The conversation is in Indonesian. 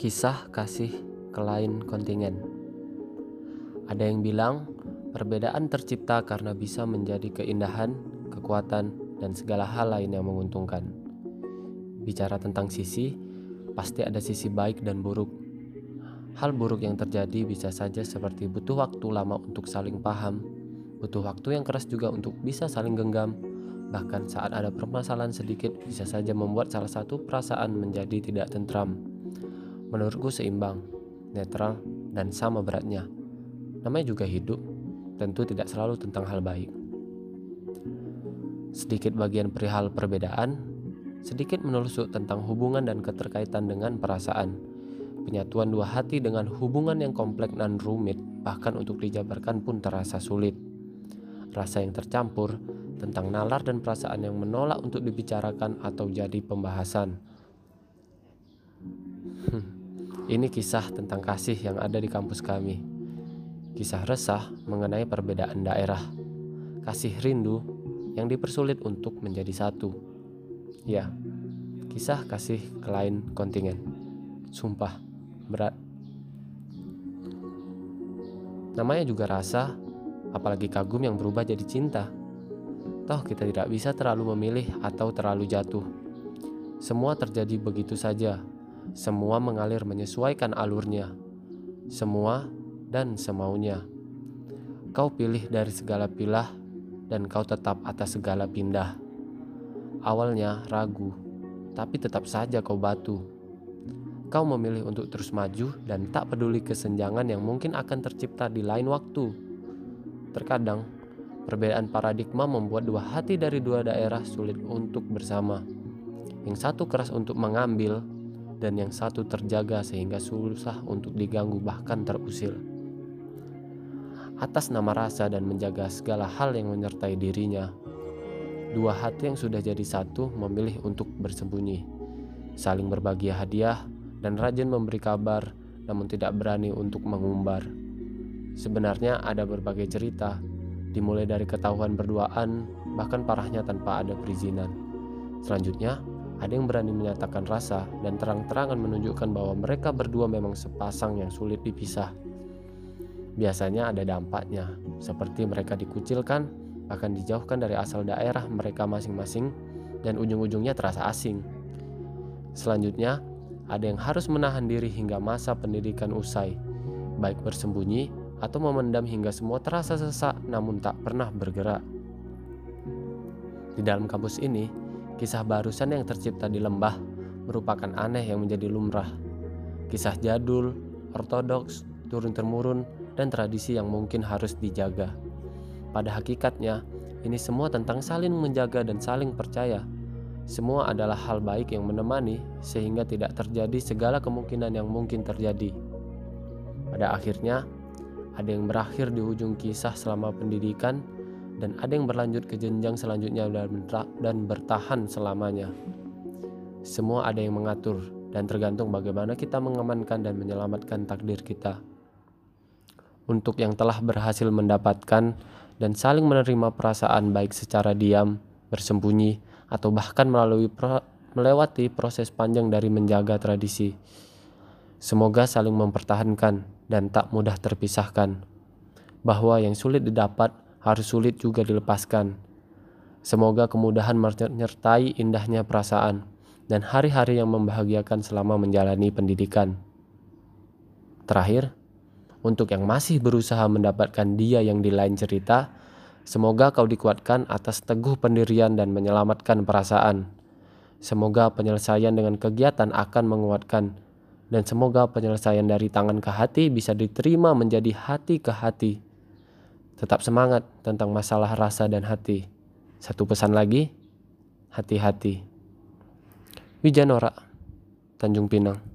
Kisah kasih ke lain kontingen. Ada yang bilang perbedaan tercipta karena bisa menjadi keindahan, kekuatan, dan segala hal lain yang menguntungkan. Bicara tentang sisi, pasti ada sisi baik dan buruk. Hal buruk yang terjadi bisa saja seperti butuh waktu lama untuk saling paham, butuh waktu yang keras juga untuk bisa saling genggam. Bahkan saat ada permasalahan sedikit bisa saja membuat salah satu perasaan menjadi tidak tentram menurutku seimbang, netral, dan sama beratnya. Namanya juga hidup, tentu tidak selalu tentang hal baik. Sedikit bagian perihal perbedaan, sedikit menelusuk tentang hubungan dan keterkaitan dengan perasaan. Penyatuan dua hati dengan hubungan yang kompleks dan rumit, bahkan untuk dijabarkan pun terasa sulit. Rasa yang tercampur tentang nalar dan perasaan yang menolak untuk dibicarakan atau jadi pembahasan. Hmm. Ini kisah tentang kasih yang ada di kampus kami. Kisah resah mengenai perbedaan daerah. Kasih rindu yang dipersulit untuk menjadi satu. Ya, kisah kasih ke lain kontingen. Sumpah, berat. Namanya juga rasa, apalagi kagum yang berubah jadi cinta. Toh kita tidak bisa terlalu memilih atau terlalu jatuh. Semua terjadi begitu saja semua mengalir menyesuaikan alurnya. Semua dan semaunya. Kau pilih dari segala pilah dan kau tetap atas segala pindah. Awalnya ragu, tapi tetap saja kau batu. Kau memilih untuk terus maju dan tak peduli kesenjangan yang mungkin akan tercipta di lain waktu. Terkadang, perbedaan paradigma membuat dua hati dari dua daerah sulit untuk bersama. Yang satu keras untuk mengambil, dan yang satu terjaga sehingga susah untuk diganggu bahkan terusir. Atas nama rasa dan menjaga segala hal yang menyertai dirinya, dua hati yang sudah jadi satu memilih untuk bersembunyi, saling berbagi hadiah dan rajin memberi kabar namun tidak berani untuk mengumbar. Sebenarnya ada berbagai cerita, dimulai dari ketahuan berduaan, bahkan parahnya tanpa ada perizinan. Selanjutnya, ada yang berani menyatakan rasa dan terang-terangan menunjukkan bahwa mereka berdua memang sepasang yang sulit dipisah. Biasanya ada dampaknya, seperti mereka dikucilkan, bahkan dijauhkan dari asal daerah mereka masing-masing, dan ujung-ujungnya terasa asing. Selanjutnya, ada yang harus menahan diri hingga masa pendidikan usai, baik bersembunyi atau memendam hingga semua terasa sesak namun tak pernah bergerak. Di dalam kampus ini, Kisah barusan yang tercipta di lembah merupakan aneh yang menjadi lumrah. Kisah jadul, ortodoks, turun-temurun, dan tradisi yang mungkin harus dijaga. Pada hakikatnya, ini semua tentang saling menjaga dan saling percaya. Semua adalah hal baik yang menemani sehingga tidak terjadi segala kemungkinan yang mungkin terjadi. Pada akhirnya, ada yang berakhir di ujung kisah selama pendidikan dan ada yang berlanjut ke jenjang selanjutnya dan bertahan selamanya. Semua ada yang mengatur dan tergantung bagaimana kita mengamankan dan menyelamatkan takdir kita. Untuk yang telah berhasil mendapatkan dan saling menerima perasaan baik secara diam, bersembunyi, atau bahkan melalui pro melewati proses panjang dari menjaga tradisi. Semoga saling mempertahankan dan tak mudah terpisahkan. Bahwa yang sulit didapat harus sulit juga dilepaskan. Semoga kemudahan menyertai indahnya perasaan dan hari-hari yang membahagiakan selama menjalani pendidikan. Terakhir, untuk yang masih berusaha mendapatkan dia yang di lain cerita, semoga kau dikuatkan atas teguh pendirian dan menyelamatkan perasaan. Semoga penyelesaian dengan kegiatan akan menguatkan, dan semoga penyelesaian dari tangan ke hati bisa diterima menjadi hati ke hati Tetap semangat tentang masalah rasa dan hati. Satu pesan lagi, hati-hati. Wijanora, Tanjung Pinang.